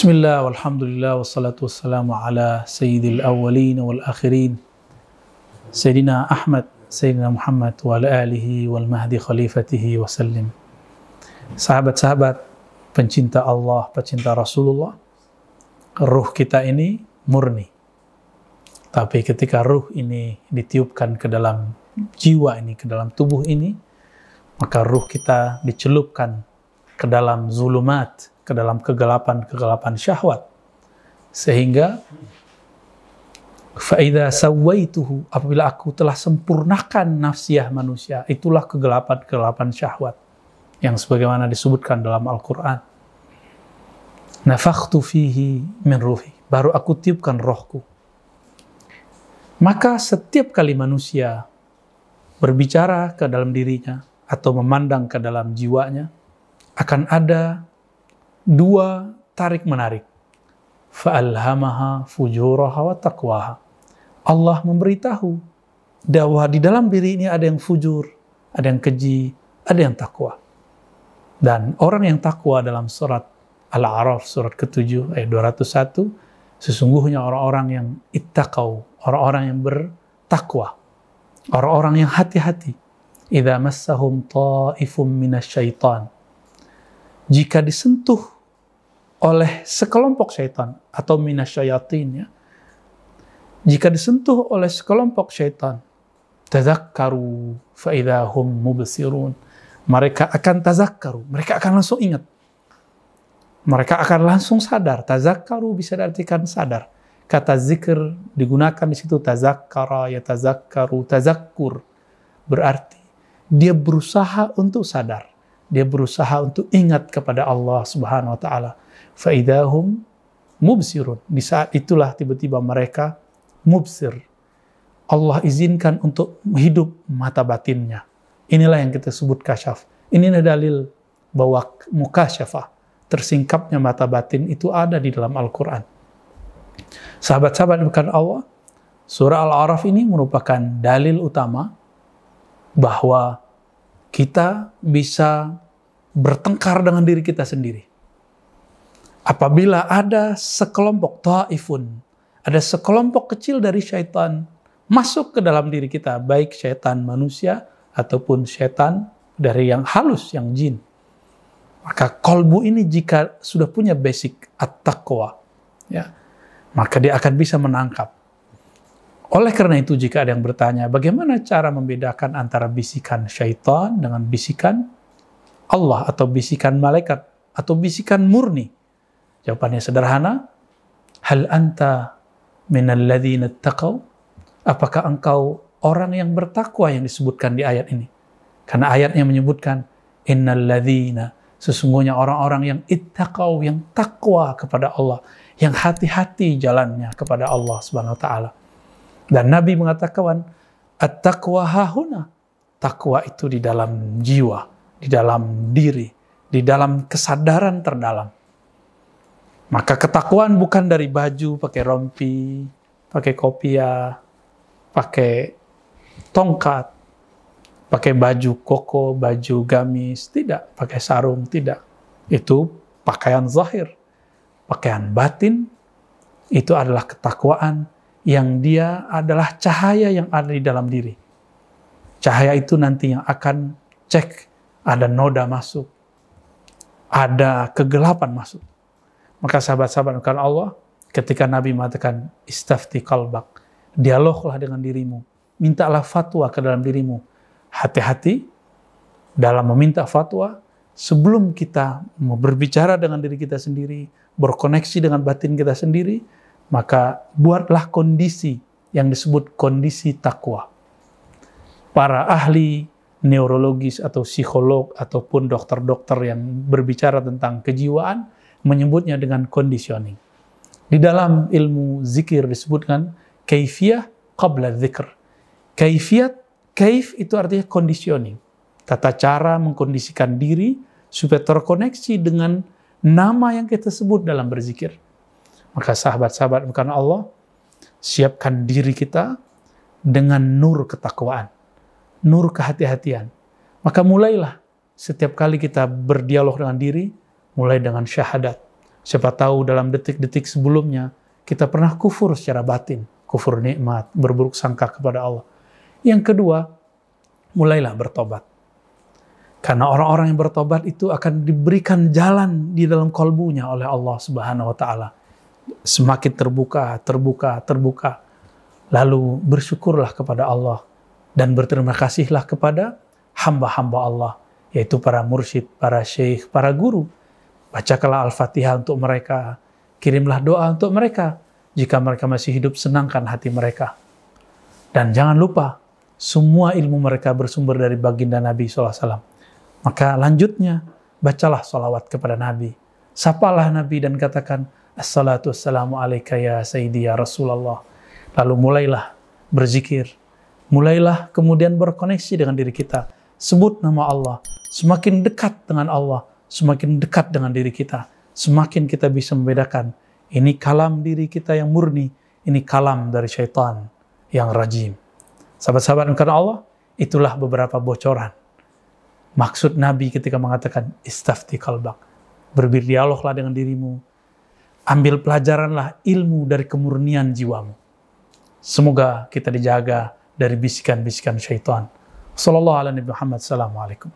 Wassalatu wassalamu ala sayyidil awwalin wal akhirin. Sayyidina Ahmad, Sayyidina Muhammad wa ala alihi wal mahdi khalifatihi wa sallim. Sahabat-sahabat, pencinta Allah, pencinta Rasulullah Ruh kita ini murni. Tapi ketika ruh ini ditiupkan ke dalam jiwa ini, ke dalam tubuh ini Maka ruh kita dicelupkan ke dalam zulumat, ke dalam kegelapan-kegelapan syahwat. Sehingga faida sawaituhu apabila aku telah sempurnakan nafsiyah manusia, itulah kegelapan-kegelapan syahwat yang sebagaimana disebutkan dalam Al-Qur'an. Nafakhtu fihi min ruhi, baru aku tiupkan rohku. Maka setiap kali manusia berbicara ke dalam dirinya atau memandang ke dalam jiwanya, akan ada dua tarik menarik. Fa'alhamaha fujuraha wa taqwaha. Allah memberitahu bahwa di dalam diri ini ada yang fujur, ada yang keji, ada yang takwa. Dan orang yang takwa dalam surat Al-A'raf surat ke-7 ayat 201 sesungguhnya orang-orang yang ittaqau, orang-orang yang bertakwa, orang-orang yang hati-hati. Idza massahum ta'ifum minasyaitan. Jika disentuh oleh sekelompok syaitan atau minasyayatin ya. Jika disentuh oleh sekelompok syaitan, tazakkaru faidahum mubsirun. Mereka akan tazakkaru, mereka akan langsung ingat. Mereka akan langsung sadar. Tazakkaru bisa diartikan sadar. Kata zikir digunakan di situ tazakkara, ya tazakkaru, tazakkur. Berarti dia berusaha untuk sadar. Dia berusaha untuk ingat kepada Allah Subhanahu wa taala faidahum mubsirun. Di saat itulah tiba-tiba mereka mubsir. Allah izinkan untuk hidup mata batinnya. Inilah yang kita sebut kasyaf. Ini adalah dalil bahwa mukasyafah, tersingkapnya mata batin itu ada di dalam Al-Quran. Sahabat-sahabat bukan Allah, surah Al-Araf ini merupakan dalil utama bahwa kita bisa bertengkar dengan diri kita sendiri apabila ada sekelompok ta'ifun, ada sekelompok kecil dari syaitan masuk ke dalam diri kita, baik syaitan manusia ataupun syaitan dari yang halus, yang jin. Maka kolbu ini jika sudah punya basic at-taqwa, ya, maka dia akan bisa menangkap. Oleh karena itu jika ada yang bertanya, bagaimana cara membedakan antara bisikan syaitan dengan bisikan Allah atau bisikan malaikat atau bisikan murni? Jawabannya sederhana. Hal anta minal ladzina taqaw? Apakah engkau orang yang bertakwa yang disebutkan di ayat ini? Karena ayatnya menyebutkan innal ladzina sesungguhnya orang-orang yang ittaqau yang takwa kepada Allah, yang hati-hati jalannya kepada Allah Subhanahu wa taala. Dan Nabi mengatakan at-taqwa hahuna. Takwa itu di dalam jiwa, di dalam diri, di dalam kesadaran terdalam. Maka ketakuan bukan dari baju, pakai rompi, pakai kopiah, pakai tongkat, pakai baju koko, baju gamis, tidak, pakai sarung, tidak. Itu pakaian zahir. Pakaian batin itu adalah ketakwaan yang dia adalah cahaya yang ada di dalam diri. Cahaya itu nanti yang akan cek ada noda masuk, ada kegelapan masuk. Maka sahabat-sahabat bukan Allah, ketika Nabi mengatakan istafti kalbak, dialoglah dengan dirimu, mintalah fatwa ke dalam dirimu. Hati-hati dalam meminta fatwa sebelum kita berbicara dengan diri kita sendiri, berkoneksi dengan batin kita sendiri, maka buatlah kondisi yang disebut kondisi takwa. Para ahli neurologis atau psikolog ataupun dokter-dokter yang berbicara tentang kejiwaan menyebutnya dengan conditioning. Di dalam ilmu zikir disebutkan kaifiyah qabla zikr. Kaifiat, kaif itu artinya conditioning. Tata cara mengkondisikan diri supaya terkoneksi dengan nama yang kita sebut dalam berzikir. Maka sahabat-sahabat bukan Allah, siapkan diri kita dengan nur ketakwaan, nur kehati-hatian. Maka mulailah setiap kali kita berdialog dengan diri, mulai dengan syahadat, Siapa tahu dalam detik-detik sebelumnya kita pernah kufur secara batin, kufur nikmat, berburuk sangka kepada Allah. Yang kedua, mulailah bertobat. Karena orang-orang yang bertobat itu akan diberikan jalan di dalam kolbunya oleh Allah Subhanahu wa taala. Semakin terbuka, terbuka, terbuka. Lalu bersyukurlah kepada Allah dan berterima kasihlah kepada hamba-hamba Allah, yaitu para mursyid, para syekh, para guru. Bacakanlah Al-Fatihah untuk mereka, Kirimlah doa untuk mereka. Jika mereka masih hidup, senangkan hati mereka. Dan jangan lupa, semua ilmu mereka bersumber dari baginda Nabi SAW. Maka lanjutnya, bacalah salawat kepada Nabi. Sapalah Nabi dan katakan, Assalatu wassalamu alaika ya Sayyidi ya Rasulullah. Lalu mulailah berzikir. Mulailah kemudian berkoneksi dengan diri kita. Sebut nama Allah. Semakin dekat dengan Allah, semakin dekat dengan diri kita semakin kita bisa membedakan ini kalam diri kita yang murni, ini kalam dari syaitan yang rajim. Sahabat-sahabat karena Allah, itulah beberapa bocoran. Maksud Nabi ketika mengatakan istafti kalbak. Berdialoglah dengan dirimu. Ambil pelajaranlah ilmu dari kemurnian jiwamu. Semoga kita dijaga dari bisikan-bisikan syaitan. Sallallahu alaihi. Assalamualaikum.